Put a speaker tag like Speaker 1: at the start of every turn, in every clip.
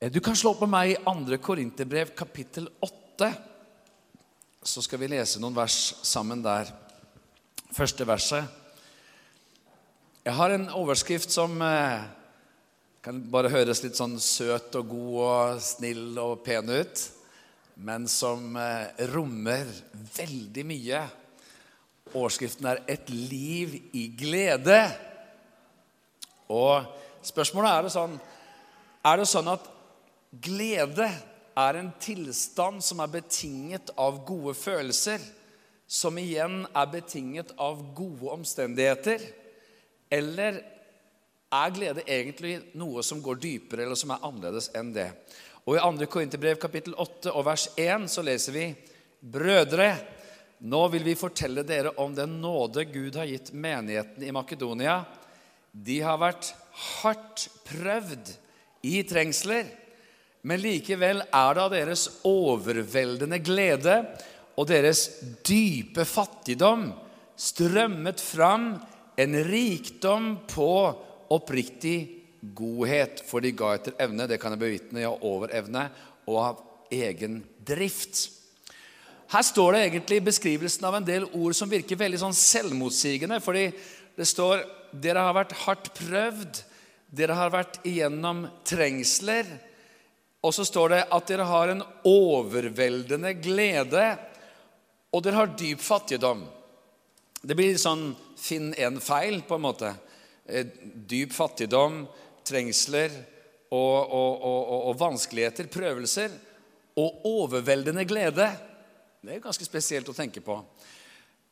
Speaker 1: Eh, Du kan slå på meg i 2. Korinterbrev kapittel 8. Så skal vi lese noen vers sammen der. Første verset. Jeg har en overskrift som eh, kan bare høres litt sånn søt og god og snill og pen ut, men som eh, rommer veldig mye. Overskriften er 'Et liv i glede'. Og spørsmålet er det sånn Er det sånn at glede er en tilstand som er betinget av gode følelser, som igjen er betinget av gode omstendigheter? Eller er glede egentlig noe som går dypere, eller som er annerledes enn det? Og I 2. Korinterbrev kapittel 8 og vers 1 så leser vi Brødre, nå vil vi fortelle dere om den nåde Gud har gitt menigheten i Makedonia. De har vært hardt prøvd i trengsler, men likevel er det av deres overveldende glede og deres dype fattigdom strømmet fram en rikdom på oppriktig godhet, for de ga etter evne, det kan jeg bevitne, ja, over evne, og av egen drift. Her står det egentlig beskrivelsen av en del ord som virker veldig sånn selvmotsigende. fordi det står dere har vært hardt prøvd, dere har vært igjennom trengsler. Og så står det at dere har en overveldende glede, og dere har dyp fattigdom. Det blir sånn finn en feil, på en måte. Eh, Dyp fattigdom, trengsler og, og, og, og, vanskeligheter, prøvelser, og overveldende glede. Det er ganske spesielt å tenke på.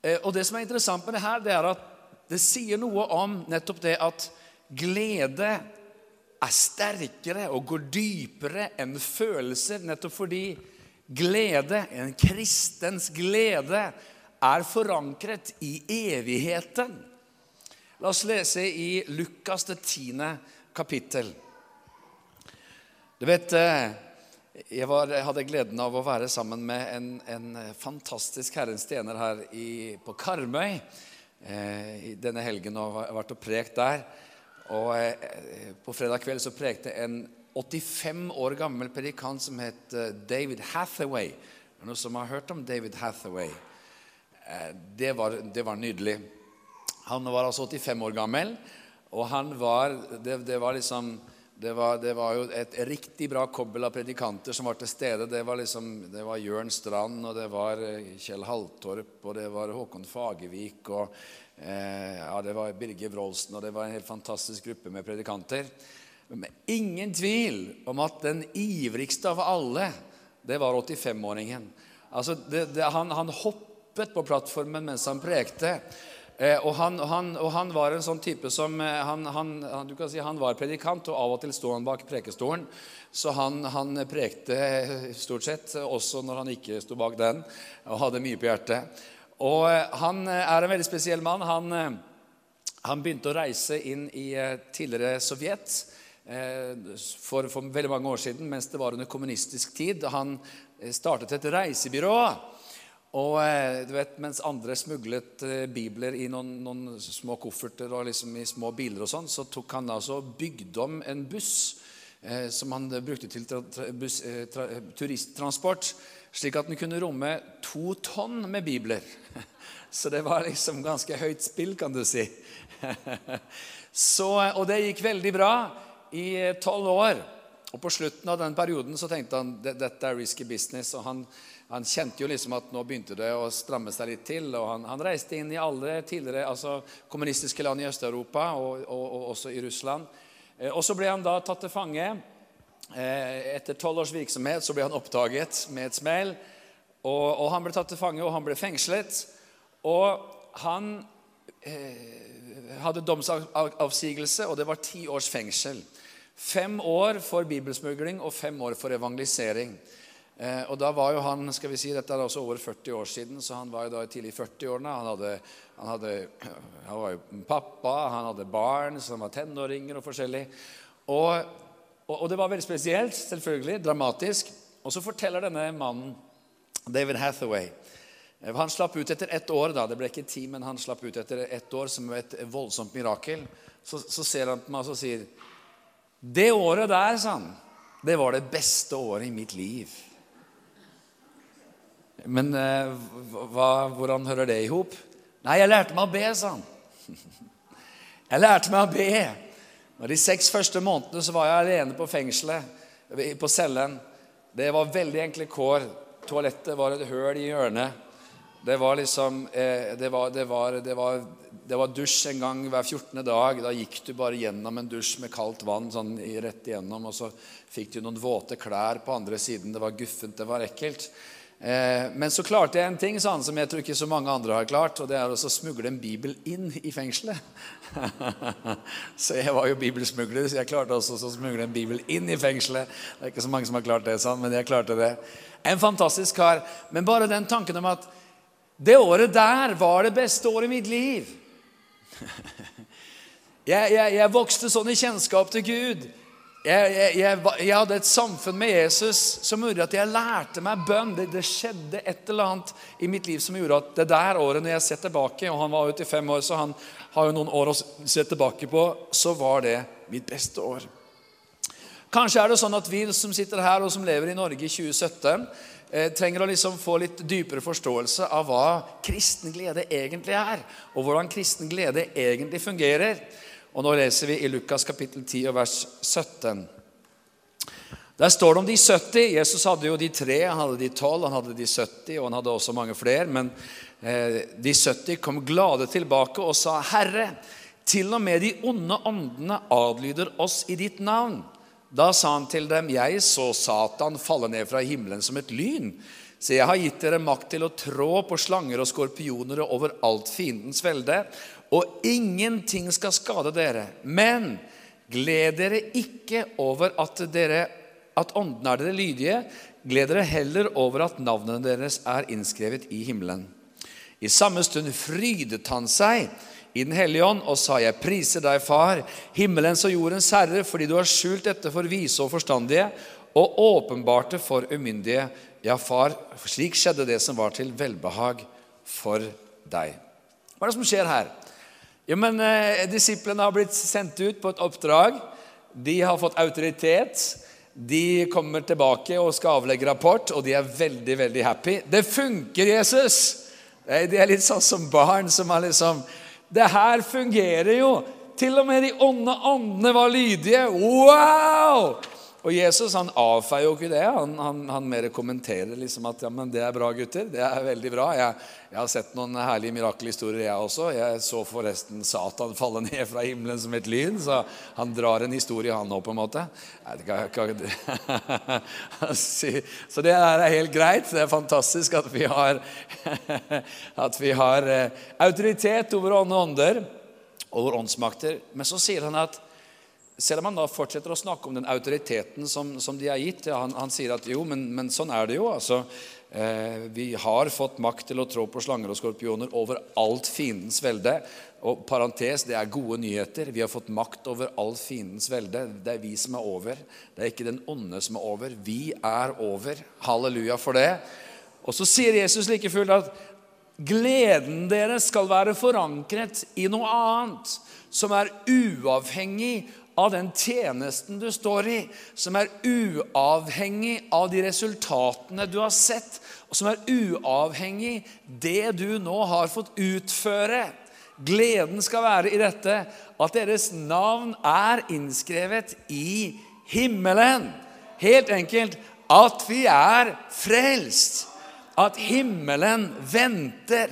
Speaker 1: Eh, Og det som er interessant med det her, det er at det sier noe om nettopp det at glede er sterkere og går dypere enn følelser, nettopp fordi glede, en kristens glede, er forankret i evigheten. La oss lese i Lukas det tiende kapittel. Du vet, eh, jeg, var, jeg hadde gleden av å være sammen med en, en fantastisk Herrens tjener her i, på Karmøy eh, denne helgen og har vært og prekt der. Og eh, på fredag kveld så prekte en 85 år gammel predikant som het eh, David Hathaway. Noen som har hørt om David Hathaway? Eh, det, var, det var nydelig. Han var altså 85 år gammel, og han var Det, det var liksom det var, det var, jo et riktig bra kobbel av predikanter som var til stede. Det var, liksom, det var Jørn Strand, og det var Kjell Haltorp, og det var Håkon Fagervik, og ja, det var Birger Wroldsen, og det var en helt fantastisk gruppe med predikanter. Men ingen tvil om at den ivrigste av alle, det var 85-åringen. Altså, det, det, han, han hoppet på plattformen mens han prekte. Eh, og, han, han, og han var en sånn type som eh, Du kan si han var predikant, og av og til sto han bak prekestolen. Så han prekte stort sett, også når han ikke sto bak den, og hadde mye på hjertet. Og eh, han er en veldig spesiell mann. Han, eh, han begynte å reise inn i eh, tidligere Sovjet eh, for, for veldig mange år siden, mens det var under kommunistisk tid. Han eh, startet et reisebyrå. Og eh, du vet, Mens andre smuglet eh, bibler i noen, noen små kofferter og liksom i små biler, og sånn, så tok han altså bygde om en buss eh, som han brukte til tra, buss, eh, tra, turisttransport, slik at den kunne romme to tonn med bibler. Så det var liksom ganske høyt spill, kan du si. Så, og det gikk veldig bra i tolv år. Og på slutten av den perioden så tenkte han dette er risky business. og han han kjente jo liksom at nå begynte det å stramme seg litt til. og Han, han reiste inn i alle tidligere altså kommunistiske land i Øst-Europa og, og, og, også i Russland. Eh, og Så ble han da tatt til fange. Eh, etter tolv års virksomhet så ble han oppdaget med et smell. Og, og, Han ble tatt til fange, og han ble fengslet. Og han eh, hadde domsavsigelse, og det var ti års fengsel. Fem år for bibelsmugling og fem år for evangelisering. Eh, og da var jo han skal vi si, Dette er også over 40 år siden, så han var jo da tidlig i 40-årene. Han, han, han var jo pappa, han hadde barn som var tenåringer og forskjellig. Og, og, og, det var veldig spesielt, selvfølgelig, dramatisk. Og så forteller denne mannen, David Hathaway eh, Han slapp ut etter ett år. da, Det ble ikke ti, men han slapp ut etter ett år som et voldsomt mirakel. Så, så ser han på meg og sier Det året der, sa han det var det beste året i mitt liv. Men eh, hva, hvordan hører det i hop? Nei, jeg lærte meg å be, sa han. Jeg lærte meg å be. Og De seks første månedene så var jeg alene på fengselet, på cellen. Det var veldig enkle kår. Toalettet var et høl i hjørnet. Det var liksom eh, det, var, det, var, det, var, det, var, dusj en gang hver 14. dag. Da gikk du bare gjennom en dusj med kaldt vann sånn rett igjennom, og så fikk du noen våte klær på andre siden. Det var guffent, det var ekkelt. Eh, men så klarte jeg en ting sånn, som jeg tror ikke så mange andre har klart. Og det er å smugle en bibel inn i fengselet. så jeg var jo bibelsmugler, så jeg klarte også å smugle en bibel inn i fengselet. Det er ikke så mange som har klart det, sånn, men jeg klarte det. En fantastisk kar. Men bare den tanken om at det året der var det beste året i mitt liv. jeg, jeg, jeg vokste sånn i kjennskap til Gud. Jeg, jeg, jeg, jeg, hadde et samfunn med Jesus som gjorde at jeg lærte meg bønn. Det, det, skjedde et eller annet i mitt liv som gjorde at det der året når jeg ser tilbake Og han var ute i fem år, så han har jo noen år å se tilbake på. Så var det mitt beste år. Kanskje er det sånn at vi som sitter her og som lever i Norge i 2017, eh, trenger å liksom få litt dypere forståelse av hva kristen glede egentlig er. Og hvordan kristen glede egentlig fungerer. Og Nå leser vi i Lukas kapittel 10 og vers 17. Der står det om de 70. Jesus hadde jo de tre, han hadde de tolv, han hadde de 70, og han hadde også mange flere. Men eh, de 70 kom glade tilbake og sa, 'Herre, til og med de onde åndene adlyder oss i ditt navn.' Da sa han til dem, 'Jeg så Satan falle ned fra himmelen som et lyn.' Så jeg har gitt dere makt til å trå på slanger og skorpioner over alt fiendens velde, og ingenting skal skade dere. Men gled dere ikke over at, dere, at åndene er dere lydige. Gled dere heller over at navnene deres er innskrevet i himmelen. I samme stund frydet han seg i Den hellige ånd og sa, Jeg priser deg, Far, himmelens og jordens Herre, fordi du har skjult dette for vise og forstandige og åpenbarte for umyndige. Ja, Far, slik skjedde det som var til velbehag for deg. Hva er det som skjer her? Jo, men eh, Disiplene har blitt sendt ut på et oppdrag. De har fått autoritet. De kommer tilbake og skal avlegge rapport, og de er veldig veldig happy. Det funker, Jesus! De er litt sånn som barn som er liksom Det her fungerer jo! Til og med de onde åndene var lydige. Wow! Og Jesus han avfeier jo ikke det. Han, han, han mer kommenterer liksom at ja, men det er bra, gutter. Det er veldig bra. Jeg, jeg har sett noen herlige mirakelhistorier, jeg også. Jeg så forresten Satan falle ned fra himmelen som et lyn. Så han drar en historie, han òg, på en måte. Så det er helt greit. Det er fantastisk at vi har, at vi har eh, autoritet over ånde ånder, over åndsmakter. Men så sier han at selv om han da fortsetter å snakke om den autoriteten som, som de har gitt ja, han, han, sier at jo, men, men, sånn er det jo. altså. Eh, vi har fått makt til å trå på slanger og skorpioner over alt fiendens velde. Og parentes, det er gode nyheter. Vi har fått makt over alt fiendens velde. Det er vi som er over. Det er ikke den onde som er over. Vi er over. Halleluja for det. Og så sier Jesus like fullt at gleden deres skal være forankret i noe annet som er uavhengig av den tjenesten du står i, som er uavhengig av de resultatene du har sett, og som er uavhengig det du nå har fått utføre. Gleden skal være i dette at deres navn er innskrevet i himmelen. Helt enkelt at vi er frelst. At himmelen venter.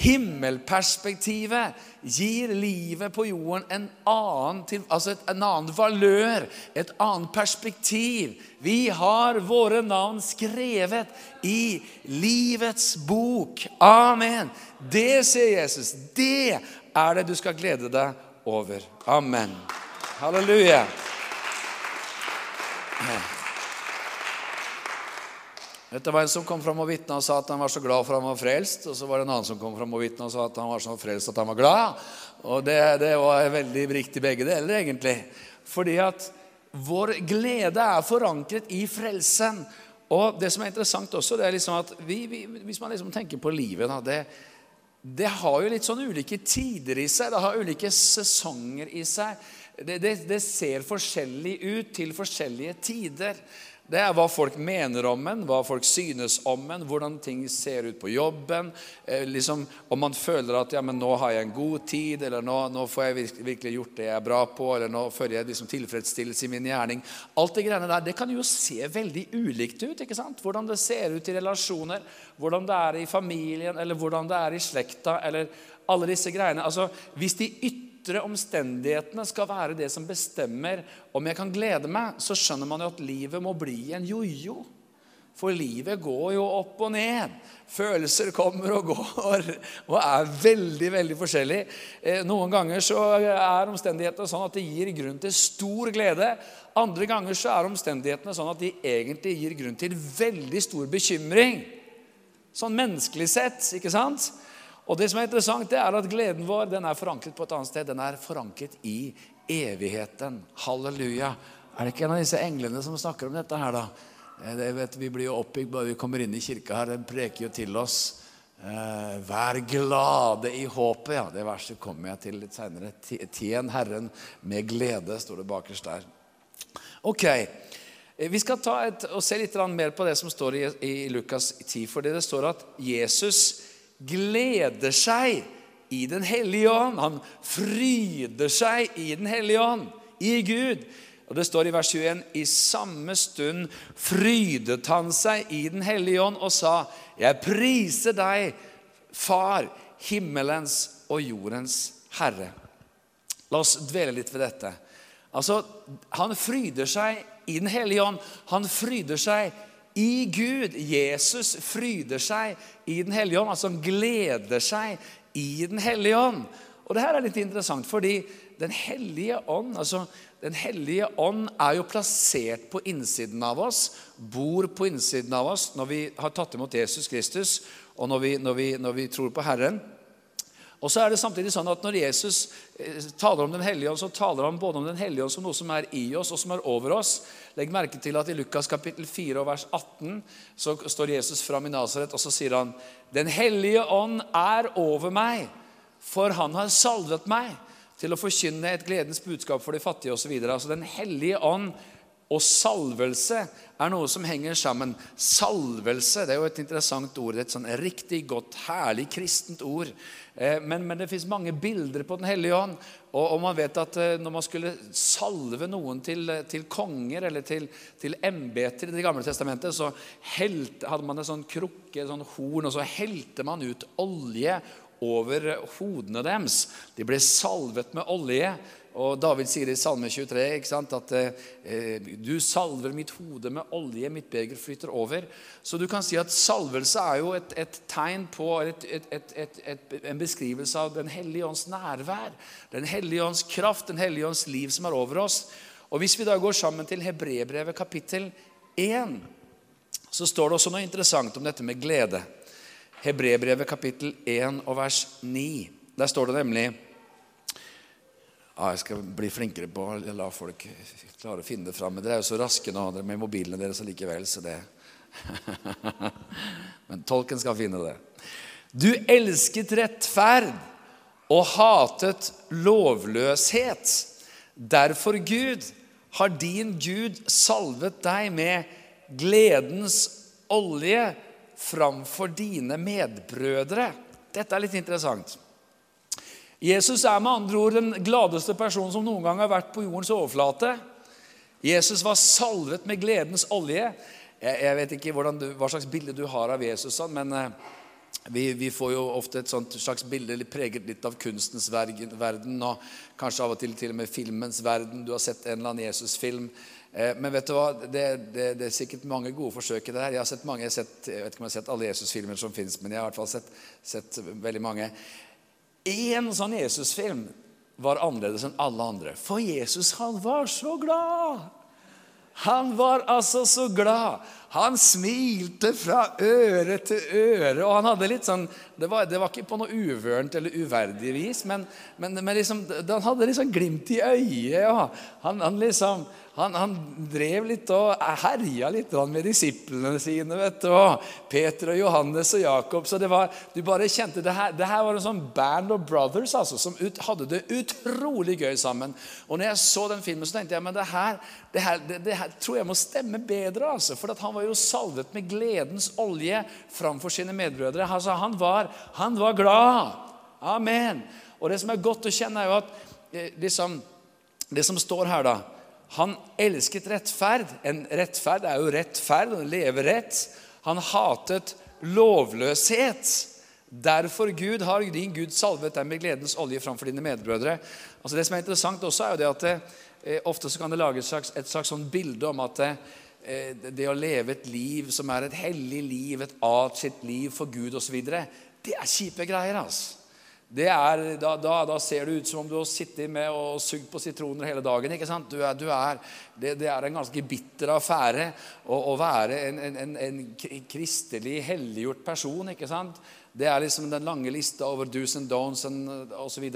Speaker 1: Himmelperspektivet gir livet på jorden en annen, altså en annen valør, et annet perspektiv. Vi har våre navn skrevet i livets bok. Amen. Det, sier Jesus, det er det du skal glede deg over. Amen. Halleluja. Det var en som kom fram og vitna og sa at han var så glad for han var frelst. Og så var det en annen som kom fram og vitna og sa at han var så frelst at han var glad. Og det, det var veldig riktig begge deler, egentlig. Fordi at vår glede er forankret i frelsen. Og det som er interessant også, det er liksom at vi, vi, hvis man liksom tenker på livet da, det, det har jo litt sånn ulike tider i seg. Det har ulike sesonger i seg. det, det, det ser forskjellig ut til forskjellige tider. Det er hva folk mener om en, hva folk synes om en, hvordan ting ser ut på jobben. Eh, liksom, om man føler at ja, men 'nå har jeg en god tid', eller nå, nå får jeg virkelig, gjort det jeg er bra på', eller 'nå føler jeg liksom tilfredsstillelse i min gjerning'. Alt det greiene der det kan jo se veldig ulikt ut. ikke sant? Hvordan det ser ut i relasjoner, hvordan det er i familien, eller hvordan det er i slekta, eller alle disse greiene. Altså, Hvis de ytre ytre omstendighetene skal være det som bestemmer om jeg kan glede meg, så skjønner man jo at livet må bli en jojo. For livet går jo opp og ned. Følelser kommer og går og er veldig veldig forskjellig. Eh, noen ganger så er omstendighetene sånn at det gir grunn til stor glede. Andre ganger så er omstendighetene sånn at de egentlig gir grunn til veldig stor bekymring. Sånn menneskelig sett, ikke sant? Og det som er interessant, det er at gleden vår den er forankret på et annet sted. Den er forankret i evigheten. Halleluja. Er det ikke en av disse englene som snakker om dette her, da? Eh, det vet, vi blir jo oppbygd bare vi kommer inn i kirka her. Den preker jo til oss. Eh, vær glade i håpet. Ja, det verset kommer jeg til litt seinere. Tjen Herren med glede, står det bakerst der. Ok. Eh, vi skal ta et, og se litt mer på det som står i, i Lukas 10. fordi det står at Jesus gleder seg i Den hellige ånd. Han fryder seg i Den hellige ånd, i Gud. Og Det står i vers 21.: I samme stund frydet han seg i Den hellige ånd og sa:" Jeg priser deg, Far, himmelens og jordens Herre. La oss dvele litt ved dette. Altså, Han fryder seg i Den hellige ånd. Han fryder seg i Gud. Jesus fryder seg i Den hellige ånd. Altså han gleder seg i Den hellige ånd. Og det her er litt interessant, fordi Den hellige ånd altså Den hellige ånd er jo plassert på innsiden av oss, bor på innsiden av oss når vi har tatt imot Jesus Kristus, og når vi, når vi, når vi tror på Herren. Og så er det samtidig sånn at Når Jesus eh, taler om Den hellige ånd, så taler han både om Den hellige ånd som noe som er i oss, og som er over oss. Legg merke til at i Lukas kapittel 4 og vers 18 så står Jesus fram i Nasaret, og så sier han Den hellige ånd er over meg, for han har salvet meg til å forkynne et gledens budskap for de fattige osv. Altså Den hellige ånd og salvelse er noe som henger sammen. Salvelse det er jo et interessant ord. Et sånn riktig godt, herlig kristent ord. Eh, men, men det fins mange bilder på Den hellige ånd. Og, og, man vet at eh, når man skulle salve noen til, til konger eller til, til embeter i Det gamle testamentet, så helt, hadde man en sånn krukke, en sånn horn, og så helte man ut olje over hodene deres. De ble salvet med olje. Og David sier i Salme 23 ikke sant, at eh, du salver mitt hode med olje, mitt beger flyter over. Så du kan si at salvelse er jo et, et tegn på et, et, en beskrivelse av Den hellige ånds nærvær. Den hellige ånds kraft, Den hellige ånds liv som er over oss. Og Hvis vi da går sammen til Hebrebrevet kapittel 1, så står det også noe interessant om dette med glede. Hebrebrevet kapittel 1 og vers 9. Der står det nemlig ja, jeg skal bli flinkere på å la folk klare å finne det fram. Men dere er jo så raske nå med mobilene deres allikevel, så det Men tolken skal finne det. Du elsket rettferd og hatet lovløshet. Derfor, Gud, har din Gud salvet deg med gledens olje framfor dine medbrødre. Dette er litt interessant. Jesus er med andre ord den gladeste personen som noen gang har vært på jordens overflate. Jesus var salvet med gledens olje. Jeg, vet ikke du, hva slags bilde du har av Jesus, sånn, men eh, vi, vi, får jo ofte et slags bilde preget litt av kunstens verden, og kanskje av og til til og med filmens verden. Du har sett en eller annen Jesus-film. Eh, men vet du hva? Det, det, det, er sikkert mange gode forsøk i det her. Jeg har sett mange, jeg, har sett, jeg vet ikke om jeg har sett alle Jesus-filmer som fins, men jeg har i hvert fall sett, sett veldig mange. Én sånn Jesus-film var annerledes enn alle andre. For Jesus, han var så glad. Han var altså så glad. Han smilte fra øre til øre, og han hadde litt sånn Det var, det var ikke på noe uvørent eller uverdig vis, men, men, men liksom, han hadde litt sånn glimt i øyet. Og Han, han liksom han, han, drev litt og herja litt med disiplene sine. vet du, og Peter og Johannes og Jakob. Så det var, du bare kjente det her, det her var en sånn band of brothers altså, som ut, hadde det utrolig gøy sammen. Og når jeg så den filmen, så tenkte jeg men det her, det her, det, det her tror jeg må stemme bedre. altså, For han var jo salvet med gledens olje framfor sine medbrødre. Altså, han, var, han var glad. Amen. Og det som er godt å kjenne, er jo at liksom, det som står her, da han elsket rettferd. En rettferd er jo rettferd, å leve rett. Han hatet lovløshet. Derfor Gud har din Gud salvet deg med gledens olje framfor dine medbrødre. Altså Det som er interessant også, er jo det at det, eh, ofte så kan det lages et slags, et slags sånn bilde om at det, eh, det, å leve et liv som er et hellig liv, et atskilt liv for Gud osv., det er kjipe greier. altså er, da, da, da, ser det ut som om du har sittet med og sugd på sitroner hele dagen. ikke sant? Du er, du er, det, det, er en ganske bitter affære å, å være en, en, en, kristelig, helliggjort person. ikke sant? Det er liksom den lange lista over do's and don'ts osv.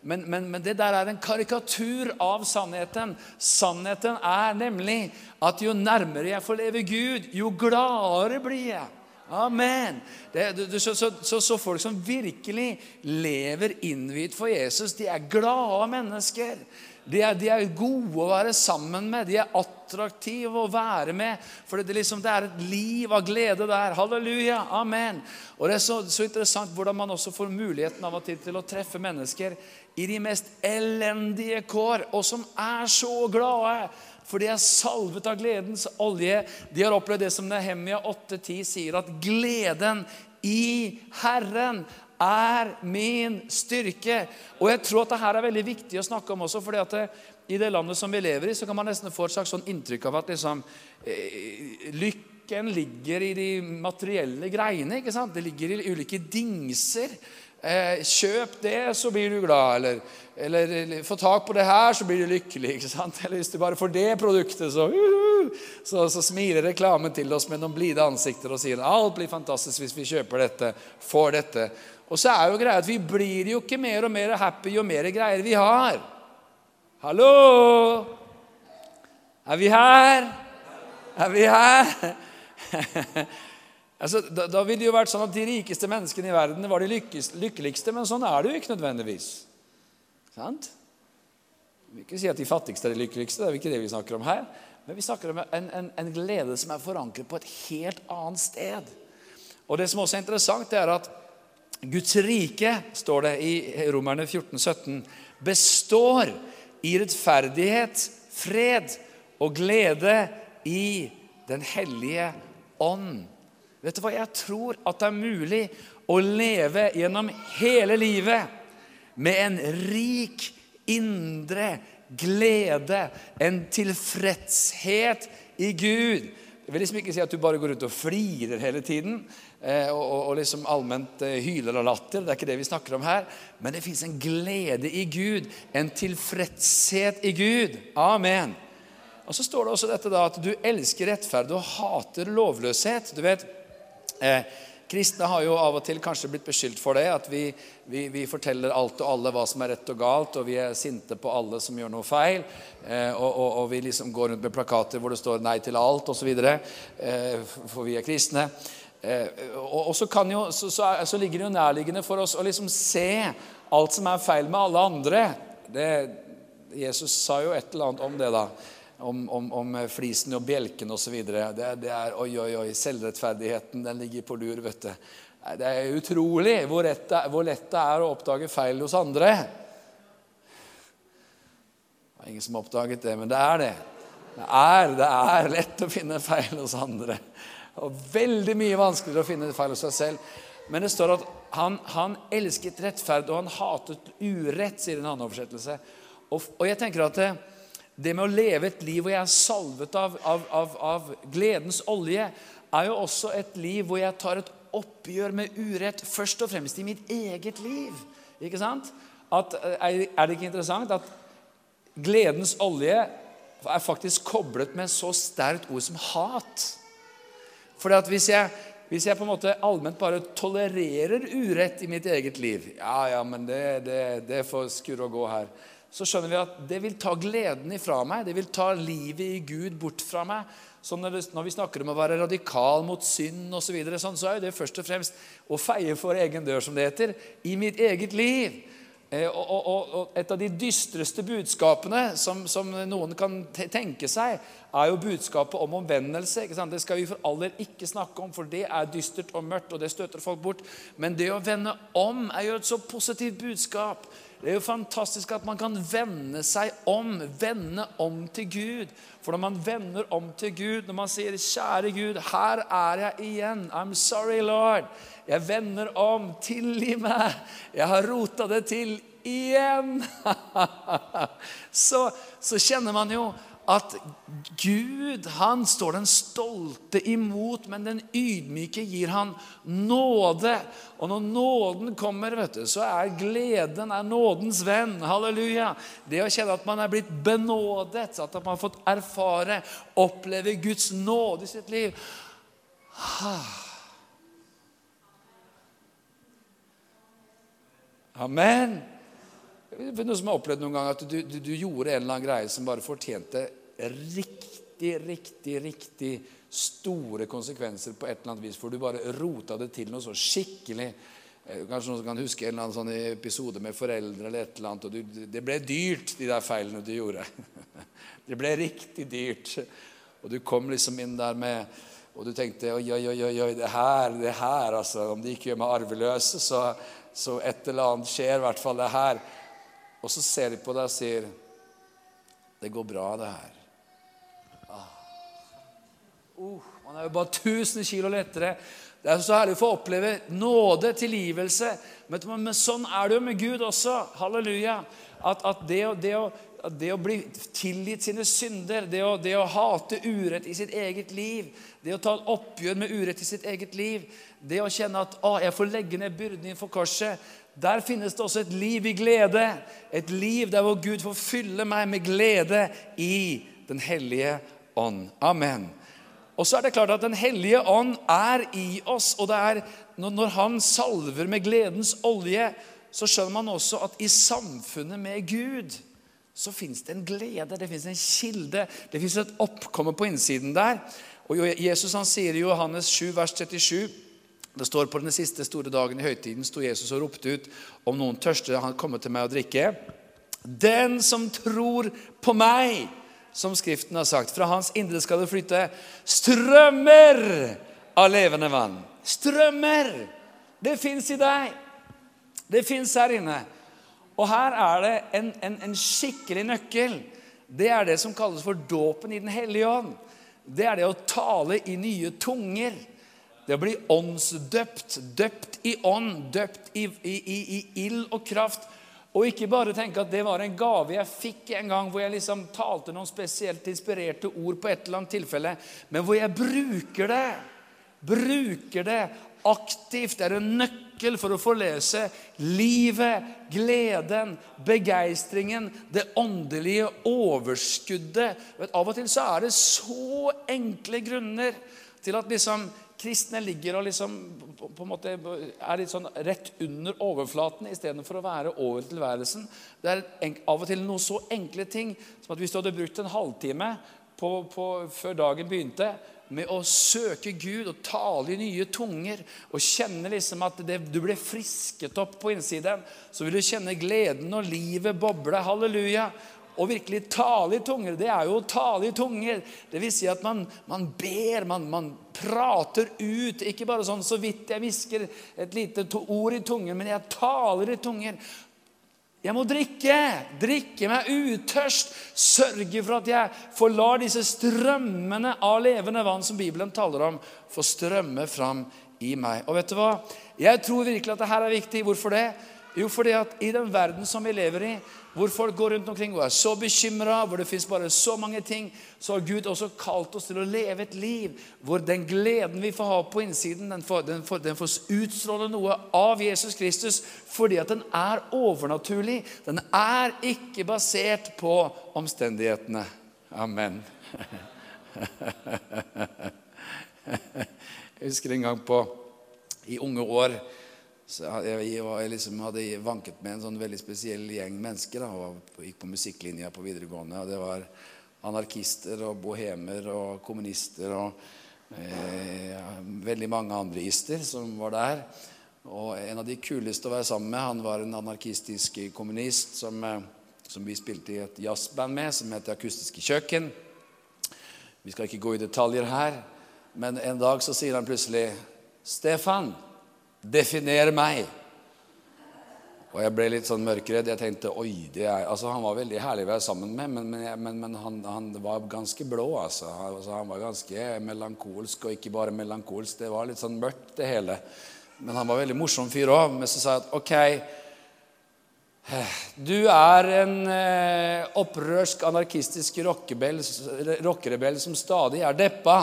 Speaker 1: Men, men, men det der er en karikatur av sannheten. Sannheten er nemlig at jo nærmere jeg får leve Gud, jo gladere blir jeg. Amen. Det, så, så, så, så, folk som virkelig lever innvidd for Jesus, de er glade mennesker. De er, de er, gode å være sammen med. De er attraktive å være med. For det, liksom, det er et liv av glede der. Halleluja. Amen. Og Det er så, så interessant hvordan man også får muligheten av og til til å treffe mennesker i de mest elendige kår, og som er så glade for de er salvet av gledens olje. De har opplevd det som Nehemia 8,10 sier, at gleden i Herren er min styrke. Og jeg tror at det her er veldig viktig å snakke om også, fordi at det, i det landet som vi lever i, så kan man nesten få et slags sånn inntrykk av at liksom, eh, lykken ligger i de materielle greiene. ikke sant? Det ligger i ulike dingser. Eh, kjøp det, så blir du glad. Eller, eller, få tak på det her, så blir du lykkelig. ikke sant? Eller hvis du bare får det produktet, så, uh, så, så smiler reklamen til oss med noen blide ansikter og sier alt blir fantastisk hvis vi kjøper dette, får dette. Og så er jo greia at vi blir jo ikke mer og mer happy jo mer greier vi har. Hallo! Er vi her? Er vi her? Altså, da, da ville det jo vært sånn at De rikeste menneskene i verden var de lykkes, lykkeligste, men sånn er det jo ikke nødvendigvis. Sant? Vi vil ikke si at de fattigste er de lykkeligste, det er ikke det vi snakker om her. Men vi snakker om en, en, en glede som er forankret på et helt annet sted. Og Det som også er interessant, det er at Guds rike, står det i Romerne 14, 17, består i rettferdighet, fred og glede i Den hellige ånd. Vet du hva? Jeg tror at det er mulig å leve gjennom hele livet med en rik indre glede, en tilfredshet i Gud. Jeg vil liksom ikke si at du bare går ut og flirer hele tiden eh, og, liksom allment eh, hyler og latter. Det er ikke det vi snakker om her. Men det fins en glede i Gud, en tilfredshet i Gud. Amen. Og Så står det også dette da at du elsker rettferd og hater lovløshet. Du vet, Eh, kristne har jo av og til kanskje blitt beskyldt for det. At vi, vi, vi, forteller alt og alle hva som er rett og galt, og vi er sinte på alle som gjør noe feil. Eh, og, og, og, vi liksom går rundt med plakater hvor det står 'nei til alt' osv. Eh, for vi er kristne. Eh, og, og så, jo, så, så, er, så, ligger det jo nærliggende for oss å liksom se alt som er feil med alle andre. Det, Jesus sa jo et eller annet om det, da om, om, om flisen og bjelken osv. Det, det er oi, oi, oi, selvrettferdigheten den ligger på lur. vet du. Det er utrolig hvor, lett det, hvor lett det er å oppdage feil hos andre. Det er ingen som oppdaget det, men det er det. Det er, det er lett å finne feil hos andre. Og veldig mye vanskeligere å finne feil hos seg selv. Men det står at han, han elsket rettferd, og han hatet urett, sier en annen oversettelse. Og, og jeg tenker at det, det med å leve et liv hvor jeg er salvet av, av, av, av, gledens olje, er jo også et liv hvor jeg tar et oppgjør med urett først og fremst i mitt eget liv. Ikke sant? At, er det ikke interessant at gledens olje er faktisk koblet med så sterkt ord som hat? For hvis jeg, hvis jeg på en måte allment bare tolererer urett i mitt eget liv Ja, ja, men det, det, det får skurre og gå her. Så skjønner vi at det vil ta gleden ifra meg. Det vil ta livet i Gud bort fra meg. Så når, vi snakker om å være radikal mot synd osv., så, videre, sånn, så er det først og fremst å feie for egen dør, som det heter, i mitt eget liv. Eh, og, og, og, Et av de dystreste budskapene som, som, noen kan tenke seg, er jo budskapet om omvendelse. Det skal vi for aller ikke snakke om, for det er dystert og mørkt, og det støter folk bort. Men det å vende om er jo et så positivt budskap. Det er jo fantastisk at man kan vende seg om, vende om til Gud. For når man vender om til Gud, når man sier 'Kjære Gud, her er jeg igjen'. 'I'm sorry, Lord'. Jeg vender om. Tilgi meg. Jeg har rota det til igjen. så, så kjenner man jo at Gud, han står den stolte imot, men den ydmyke gir han nåde. Og når nåden kommer, vet du, så er gleden er nådens venn. Halleluja. Det å kjenne at man er blitt benådet, at man har fått erfare, oppleve Guds nåde i sitt liv. Amen. Noe som har opplevd noen gang at du, du, du, gjorde en eller annen greie som bare fortjente riktig, riktig, riktig store konsekvenser på et eller annet vis, for du bare rota det til noe så skikkelig. Eh, kanskje noen som kan huske en eller annen sånn episode med foreldre eller et eller annet. og du, Det ble dyrt, de der feilene du gjorde. Det ble riktig dyrt. Og du kom liksom inn der med Og du tenkte oi, oi, oi, oi det her, det her, altså. Om de ikke gjør meg arveløs, så så et eller annet skjer, i hvert fall det her. Og så ser de på deg og sier Det går bra, det her. Ah. Uh, man er jo bare 1000 kilo lettere. Det er så herlig å få oppleve nåde, tilgivelse. Men, sånn er det jo med Gud også. Halleluja. At, at det, det, å, det, å, bli tilgitt sine synder, det å, det å hate urett i sitt eget liv, det å ta oppgjør med urett i sitt eget liv, det å kjenne at å, jeg får legge ned byrden innenfor korset Der finnes det også et liv i glede. Et liv der hvor Gud får fylle meg med glede i Den hellige ånd. Amen. Og så er det klart at Den hellige ånd er i oss. Og det er når Han salver med gledens olje, så skjønner man også at i samfunnet med Gud så fins det en glede, det fins en kilde, det fins et oppkomme på innsiden der. Og Jesus han sier i Johannes 7, vers 37 det står på den siste store dagen i høytiden sto Jesus og ropte ut om noen tørste, han komme til meg å drikke. Den som tror på meg, som Skriften har sagt, fra hans indre skal det flytte strømmer av levende vann. Strømmer! Det fins i deg. Det fins her inne. Og her er det en, en, en skikkelig nøkkel. Det er det som kalles for dåpen i Den hellige ånd. Det er det å tale i nye tunger. Det å bli åndsdøpt, døpt i ånd, døpt i, i, i, i ild og kraft. Og ikke bare tenke at det var en gave jeg fikk en gang hvor jeg liksom talte noen spesielt inspirerte ord på et eller annet tilfelle, men hvor jeg bruker det. Bruker det aktivt. Det er en nøkkel for å forlese livet, gleden, begeistringen, det åndelige overskuddet. Av og til så er det så enkle grunner til at liksom kristne ligger og liksom på en måte er litt sånn rett under overflaten istedenfor å være over tilværelsen. Det er en, av og til noen så enkle ting som at hvis du hadde brukt en halvtime på, på, før dagen begynte, med å søke Gud og tale i nye tunger og kjenne liksom at det, du ble frisket opp på innsiden, så vil du kjenne gleden og livet boble. Halleluja. Å virkelig tale i tunger, det er jo å tale i tunger. Det vil si at man, man ber, man, man, prater ut. Ikke bare sånn så vidt jeg hvisker et lite ord i tungen, men jeg taler i tunger. Jeg må drikke, drikke meg utørst, sørge for at jeg forlar disse strømmene av levende vann som Bibelen taler om, få strømme fram i meg. Og vet du hva? Jeg tror virkelig at dette er viktig. Hvorfor det? Jo, fordi at i den verden som vi lever i, hvor folk går rundt omkring og er så bekymra, hvor det fins bare så mange ting, så har Gud også kalt oss til å leve et liv hvor den gleden vi får ha på innsiden, den får, den får, den får utstråle noe av Jesus Kristus fordi at den er overnaturlig. Den er ikke basert på omstendighetene. Amen. Jeg husker en gang på, i unge år så jeg, jeg liksom hadde vanket med en sånn veldig spesiell gjeng mennesker. Da, og gikk på musikklinja på videregående. og Det var anarkister og bohemer og kommunister og eh, veldig mange andre ister som var der. Og en av de kuleste å være sammen med, han var en anarkistisk kommunist som, eh, som vi spilte i et jazzband med, som heter Akustiske Kjøkken. Vi skal ikke gå i detaljer her, men en dag så sier han plutselig Stefan, definer meg. Og jeg ble litt sånn mørkredd. Jeg tenkte oi, det er, altså Han var veldig herlig å være sammen med, men, men, men, men han, han, var ganske blå. Altså. altså. Han var ganske melankolsk, og ikke bare melankolsk. Det var litt sånn mørkt, det hele. Men han var veldig morsom fyr òg. Men så sa jeg at ok Du er en eh, opprørsk, anarkistisk rockerebell som stadig er deppa.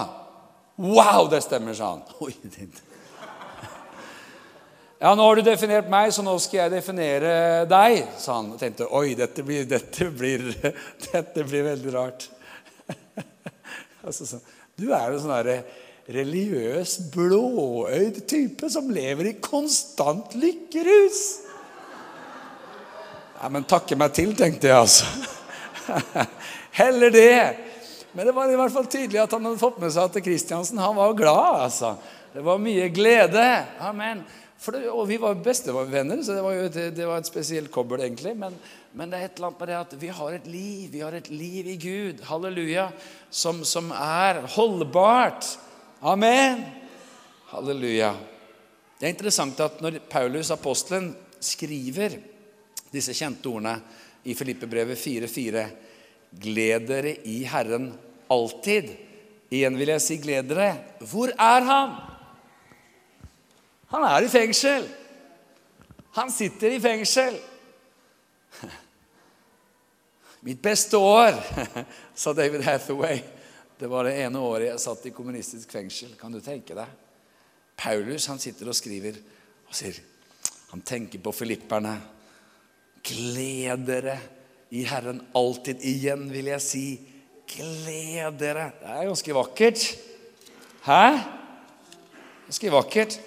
Speaker 1: Wow, det stemmer, sa han. Oi, det ja, nå har du definert meg, så nå skal jeg definere deg, sa han. Tenkte oi, dette blir, dette blir, dette blir veldig rart. altså, så, du er jo sånn derre religiøs, blåøyd type som lever i konstant lykkerus. Ja, men takke meg til, tenkte jeg altså. Heller det. Men det var i hvert fall tydelig at han hadde fått med seg at Kristiansen han var glad. altså. Det var mye glede. Amen. Det, og vi var bestevenner, så det var jo et, det var et spesielt kobbel, egentlig. Men, men, det er et eller annet med det at vi har et liv. Vi har et liv i Gud, halleluja, som, som er holdbart. Amen. Halleluja. Det er interessant at når Paulus, apostelen, skriver disse kjente ordene i Filippebrevet 4.4.: Gled dere i Herren alltid. Igjen vil jeg si gled dere. Hvor er Han? Han er i fengsel. Han sitter i fengsel. Mitt beste år, sa David Hathaway. Det var det ene året jeg satt i kommunistisk fengsel. Kan du tenke deg? Paulus han sitter og skriver og sier Han tenker på filipperne. Gled dere i Herren alltid. Igjen vil jeg si gled dere. Det er ganske vakkert. Hæ? Ganske vakkert.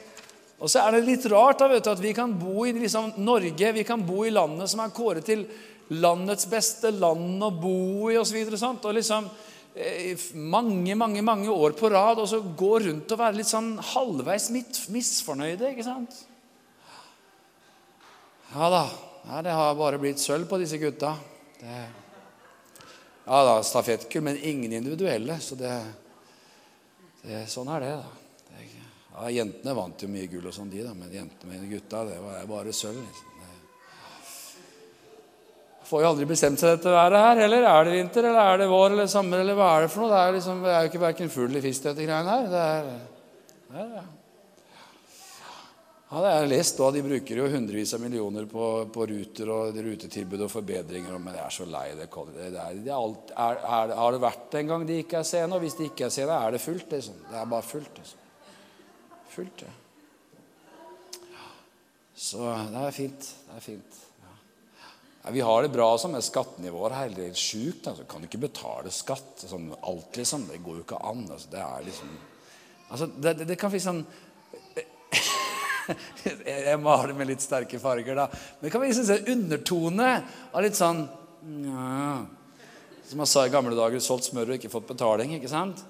Speaker 1: Og så er det litt rart da, du, at vi kan bo i liksom, Norge, vi kan bo i landet som er kåret til landets beste land å bo i osv. Og, så og liksom eh, mange, mange mange år på rad og så gå rundt og være litt sånn halvveis misfornøyde. ikke sant? Ja da. Ja, det har bare blitt sølv på disse gutta. Det, ja da, stafettkull, men ingen individuelle. Så det, det, sånn er det, da. Ja, Jentene vant jo mye gull, og sånn de da, men jentene mine gutta det var bare sølv. liksom. Får jo aldri bestemt seg dette været her. Eller er det vinter, eller er det vår, eller sommer, eller hva er det for noe? Det er, liksom, det er jo ikke verken fugl i fisk, dette greiene her. Det er, det er, ja, det er lest, og de bruker jo hundrevis av millioner på, på ruter og rutetilbud og forbedringer. Men jeg er så lei det. det, er, det alt, er, har det vært en gang de ikke er sene? Og hvis de ikke er sene, er det fullt. Liksom. Det er bare fullt. Liksom fullt, det. Så det er fint. Det er fint. Ja, vi har det bra sånn med skattenivået her. Det er helt sjukt. Altså. Kan du ikke betale skatt sånn alt, liksom? Det går jo ikke an. Altså. Det er liksom altså, det, det, det kan bli sånn Jeg maler med litt sterke farger, da. Men det kan bli sånn undertone av litt sånn ja. Som man sa i gamle dager, solgt smør og ikke fått betaling. ikke sant?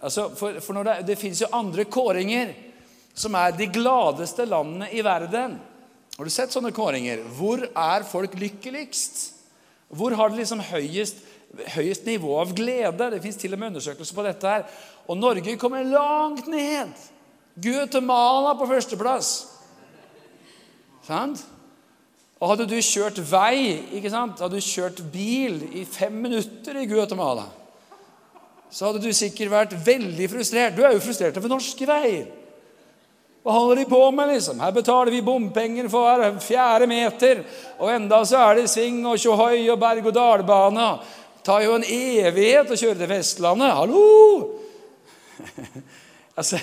Speaker 1: Altså, for, for det, det fins jo andre kåringer som er de gladeste landene i verden. Har du sett sånne kåringer? Hvor er folk lykkeligst? Hvor har de liksom høyest, høyest nivå av glede? Det fins til og med undersøkelser på dette. her. Og Norge kommer langt ned. Guatemala på førsteplass. Sant? Og hadde du kjørt vei, ikke sant? hadde du kjørt bil i fem minutter i Guatemala, så hadde du sikkert vært veldig frustrert. Du er jo frustrert over norske veier. Hva holder de på med, liksom? Her betaler vi bompenger for hver fjerde meter. Og enda så er det sving og tjohoi og berg-og-dal-bane. Det tar jo en evighet å kjøre til Vestlandet. Hallo! altså,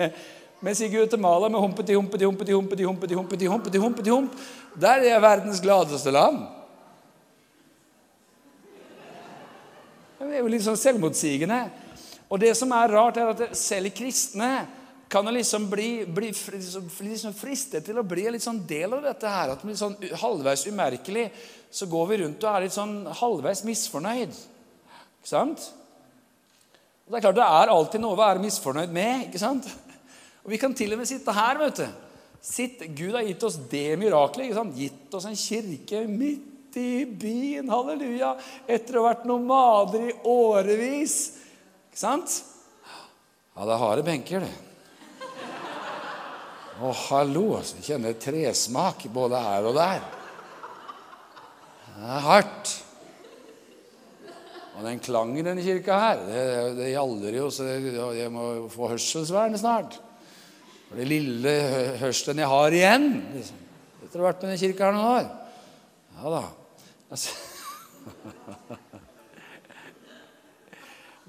Speaker 1: mens i Guatemala med humpeti, humpeti, humpeti, humpeti, humpeti, humpeti, humpeti, humpeti, hump, der er verdens gladeste land. Det er jo litt sånn selvmotsigende. Og det som er rart, er at selv kristne kan jo liksom bli, bli liksom, liksom fristet til å bli en sånn del av dette her. At blir sånn halvveis umerkelig så går vi rundt og er litt sånn halvveis misfornøyd. Ikke sant? Og Det er klart det er alltid noe å være misfornøyd med. ikke sant? Og Vi kan til og med sitte her. vet du. Sitt, Gud har gitt oss det miraklet. ikke sant? Gitt oss en kirke midt i byen. Halleluja. Etter å ha vært nomader i årevis. Ikke sant? Ja, det er harde benker, det. Å, hallo. altså. Jeg kjenner tresmak både her og der. Det er hardt. Og den klangen i denne kirka her, det, det gjalder jo, så jeg må få hørselsvern snart. For det lille hørselen jeg har igjen liksom. Etter å ha vært med denne kirka her noen år. Ja da. Altså.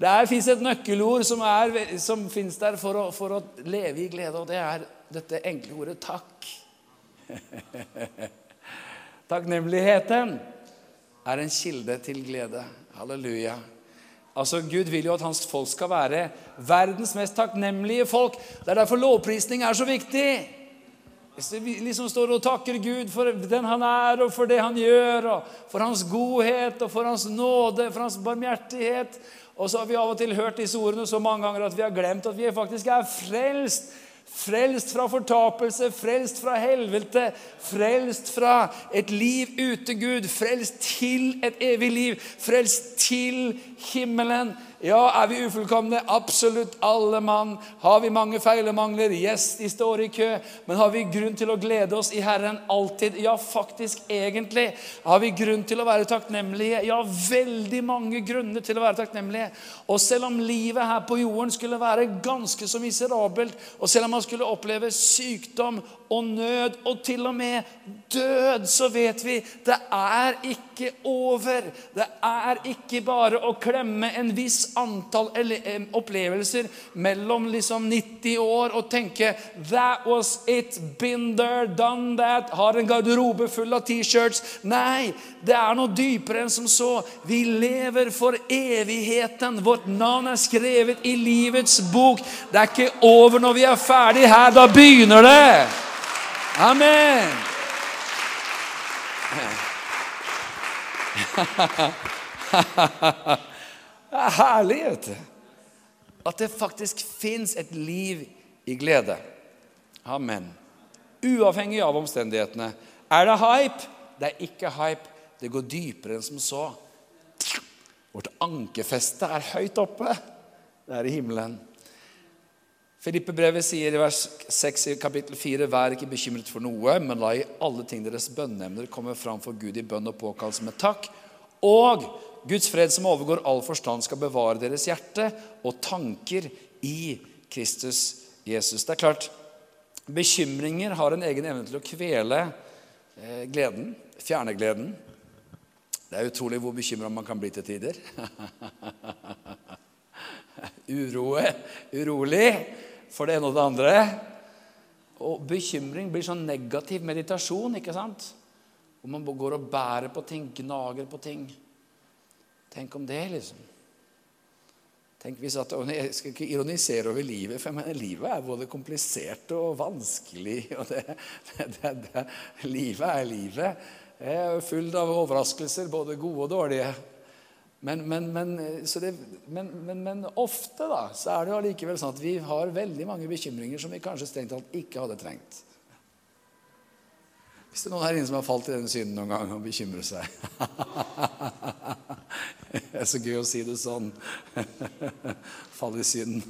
Speaker 1: Det fins et nøkkelord som, er, som fins der for å, for å leve i glede, og det er dette enkle ordet 'takk'. Takknemligheten er en kilde til glede. Halleluja. Altså, Gud vil jo at hans folk skal være verdens mest takknemlige folk. Det er derfor lovprisning er så viktig. Hvis vi liksom står og takker Gud for den han er, og for det han gjør, og for hans godhet, og for hans nåde, for hans barmhjertighet Og så har vi av og til hørt disse ordene så mange ganger at vi har glemt at vi faktisk er frelst Frelst fra fortapelse, frelst fra helvete, frelst fra et liv uten Gud, frelst til et evig liv, frelst til himmelen. Ja, er vi ufullkomne? Absolutt alle mann. Har vi mange feil og mangler? Yes, de står i kø. Men har vi grunn til å glede oss i Herren alltid? Ja, faktisk, egentlig. Har vi grunn til å være takknemlige? Ja, veldig mange grunner til å være takknemlige. Og selv om livet her på jorden skulle være ganske så miserabelt, og selv om man skulle oppleve sykdom og nød og til og med død, så vet vi det er ikke over. Det er ikke bare å klemme en viss antall opplevelser mellom liksom 90 år og tenke 'That was it. Been there, done that.' Har en garderobe full av T-shirts. Nei, det er noe dypere enn som så. Vi lever for evigheten. Vårt navn er skrevet i livets bok. Det er ikke over når vi er ferdig her. Da begynner det. Amen. Det er herlig vet du. at det faktisk fins et liv i glede. Amen. Uavhengig av omstendighetene. Er det hype? Det er ikke hype. Det går dypere enn som så. Vårt ankerfeste er høyt oppe. Det er i himmelen. Filippe-brevet sier i vers 6 i kapittel 4.: Vær ikke bekymret for noe, men la i alle ting deres bønneemner komme fram for Gud i bønn og påkallelse med takk. Og Guds fred som overgår all forstand, skal bevare deres hjerte og tanker i Kristus Jesus. Det er klart, bekymringer har en egen evne til å kvele eh, gleden, fjerne gleden. Det er utrolig hvor bekymra man kan bli til tider. Uroe, urolig for det ene og det andre. Og bekymring blir sånn negativ meditasjon, ikke sant? Hvor man går og bærer på ting, gnager på ting. Tenk om det, liksom. Tenk hvis at, Jeg skal ikke ironisere over livet, for mener, livet er både komplisert og vanskelig. og det, det, det, Livet er livet. Er fullt av overraskelser, både gode og dårlige. Men, men, men, men, ofte da, så er det jo allikevel sånn at vi har veldig mange bekymringer som vi kanskje strengt tatt ikke hadde trengt. Hvis det er noen her inne som har falt i denne synden noen gang og bekymrer seg Det er så gøy å si det sånn. Fall i synden.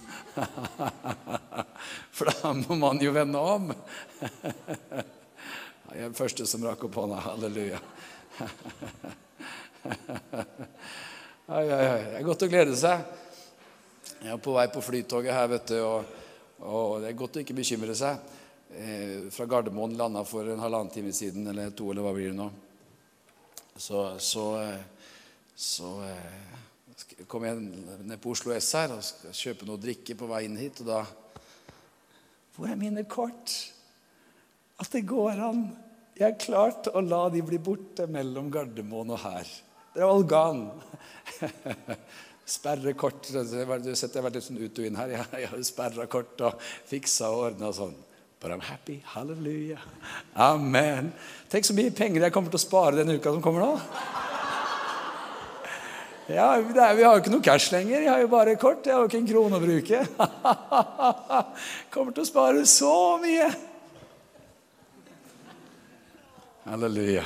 Speaker 1: For da må man jo vende om. Jeg er den første som rakk opp hånda. Halleluja. Det er godt å glede seg. Jeg er på vei på flytoget her, vet du, og, og det er godt å ikke bekymre seg. Eh, fra Gardermoen landa for en halvannen time siden, eller to, eller hva blir det nå. Så, så, eh, så eh, kom jeg ned på Oslo S her og skal kjøpe noe drikke på vei inn hit, og da Hvor er mine kort? At det går an. Jeg har klart å la de bli borte mellom Gardermoen og her. Det er Olgan. Sperre kort. Du har sett jeg har vært litt sånn ut og inn her. Jeg, har sperra kort og fiksa og ordna sånn. But I'm happy. Halleluja. Amen. Tenk så mye penger jeg kommer til å spare denne uka som kommer nå. Ja, er, Vi har jo ikke noe cash lenger. Jeg har jo bare kort. Jeg har jo ikke en krone å bruke. Kommer til å spare så mye. Halleluja.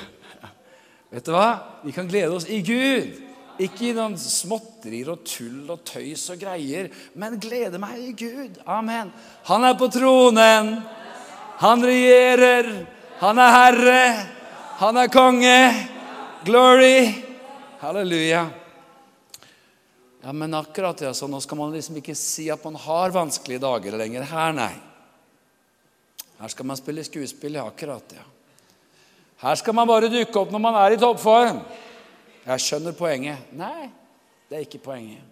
Speaker 1: Vet du hva? Vi kan glede oss i Gud. Ikke i noen småtterier og tull og tøys og greier, men glede meg i Gud. Amen. Han er på tronen. Han regjerer. Han er herre. Han er konge. Glory. Halleluja. Ja, men akkurat ja, så nå skal man liksom ikke si at man har vanskelige dager lenger. Her, nei. Her skal man spille skuespill. Ja, akkurat, ja. Her skal man bare dukke opp når man er i toppform. Jeg skjønner poenget. Nei, det er ikke poenget.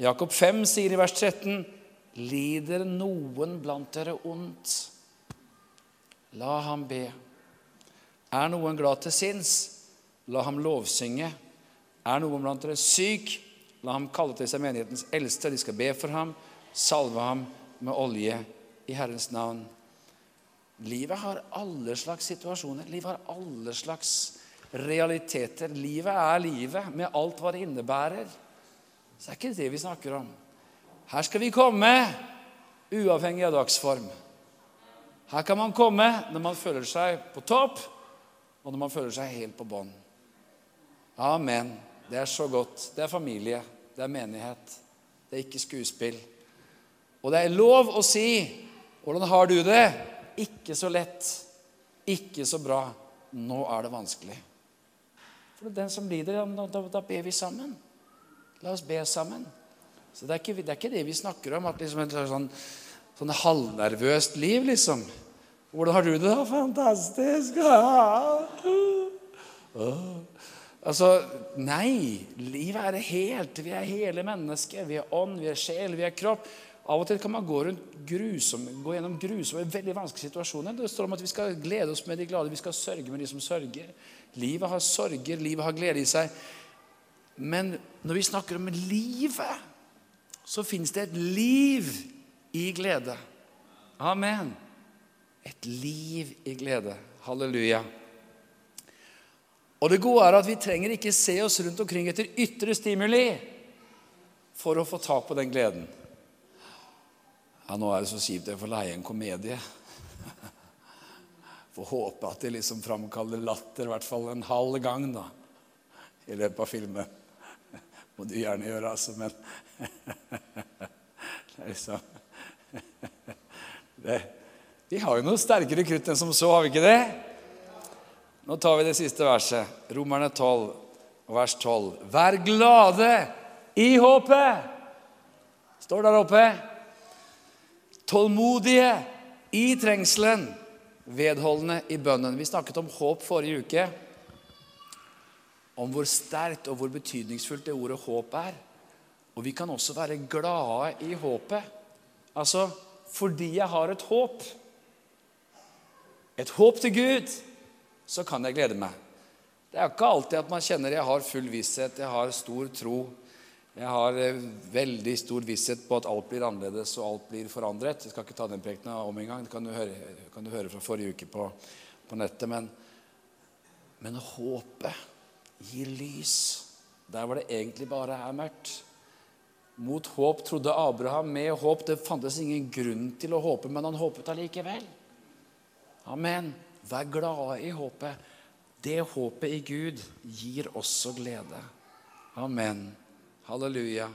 Speaker 1: Jakob 5 sier i vers 13.: Lider noen blant dere ondt? La ham be. Er noen glad til sinns? La ham lovsynge. Er noen blant dere syk? La ham kalle til seg menighetens eldste. De skal be for ham, salve ham med olje i Herrens navn. Livet har alle slags situasjoner. Livet har alle slags realiteter. Livet er livet, med alt hva det innebærer. Så det er ikke det vi snakker om. Her skal vi komme uavhengig av dagsform. Her kan man komme når man føler seg på topp, og når man føler seg helt på bånn. Amen. Det er så godt. Det er familie. Det er menighet. Det er ikke skuespill. Og det er lov å si 'Hvordan har du det?' Ikke så lett. Ikke så bra. Nå er det vanskelig. For den som lider, da, da ber vi sammen. La oss be sammen. Så det er ikke det, er ikke det vi snakker om. at liksom Et sånn, sånn halvnervøst liv, liksom. Hvordan har du det? da? Fantastisk! Ja. Altså, Nei. Livet er helt. Vi er hele mennesket. Vi er ånd, vi er sjel, vi er kropp. Av og til kan man gå, grusom, gå gjennom grusomme, veldig vanskelige situasjoner. Det står om at vi skal glede oss med de glade, vi skal sørge med de som sørger. Livet har sorger, livet har glede i seg. Men når vi snakker om livet, så fins det et liv i glede. Amen. Et liv i glede. Halleluja. Og det gode er at vi trenger ikke se oss rundt omkring etter ytre stimuli for å få tak på den gleden. Ja, nå er det så kjipt jeg får leie en komedie. Får håpe at det liksom framkaller latter, i hvert fall en halv gang da, i løpet av filmen. Må du gjerne gjøre, altså, men Det er liksom det, Vi har jo noe sterkere krutt enn som så, har vi ikke det? Nå tar vi det siste verset. Romerne 12, vers 12. Vær glade i håpet! Står der oppe. Tålmodige i trengselen. Vedholdende i bønnen. Vi snakket om håp forrige uke. Om hvor sterkt og hvor betydningsfullt det ordet håp er. Og vi kan også være glade i håpet. Altså fordi jeg har et håp. Et håp til Gud så kan jeg glede meg. Det er ikke alltid at man kjenner jeg har full visshet, jeg har stor tro. Jeg har eh, veldig stor visshet på at alt blir annerledes og alt blir forandret. Jeg skal ikke ta den prekenen om en gang. Det kan du høre, kan du høre fra forrige uke på, på nettet. Men, men håpet gir lys der hvor det egentlig bare er mørkt. Mot håp trodde Abraham. Med håp det fantes ingen grunn til å håpe, men han håpet allikevel. Amen. Vær glade i håpet. Det håpet i Gud gir også glede. Amen. Halleluja.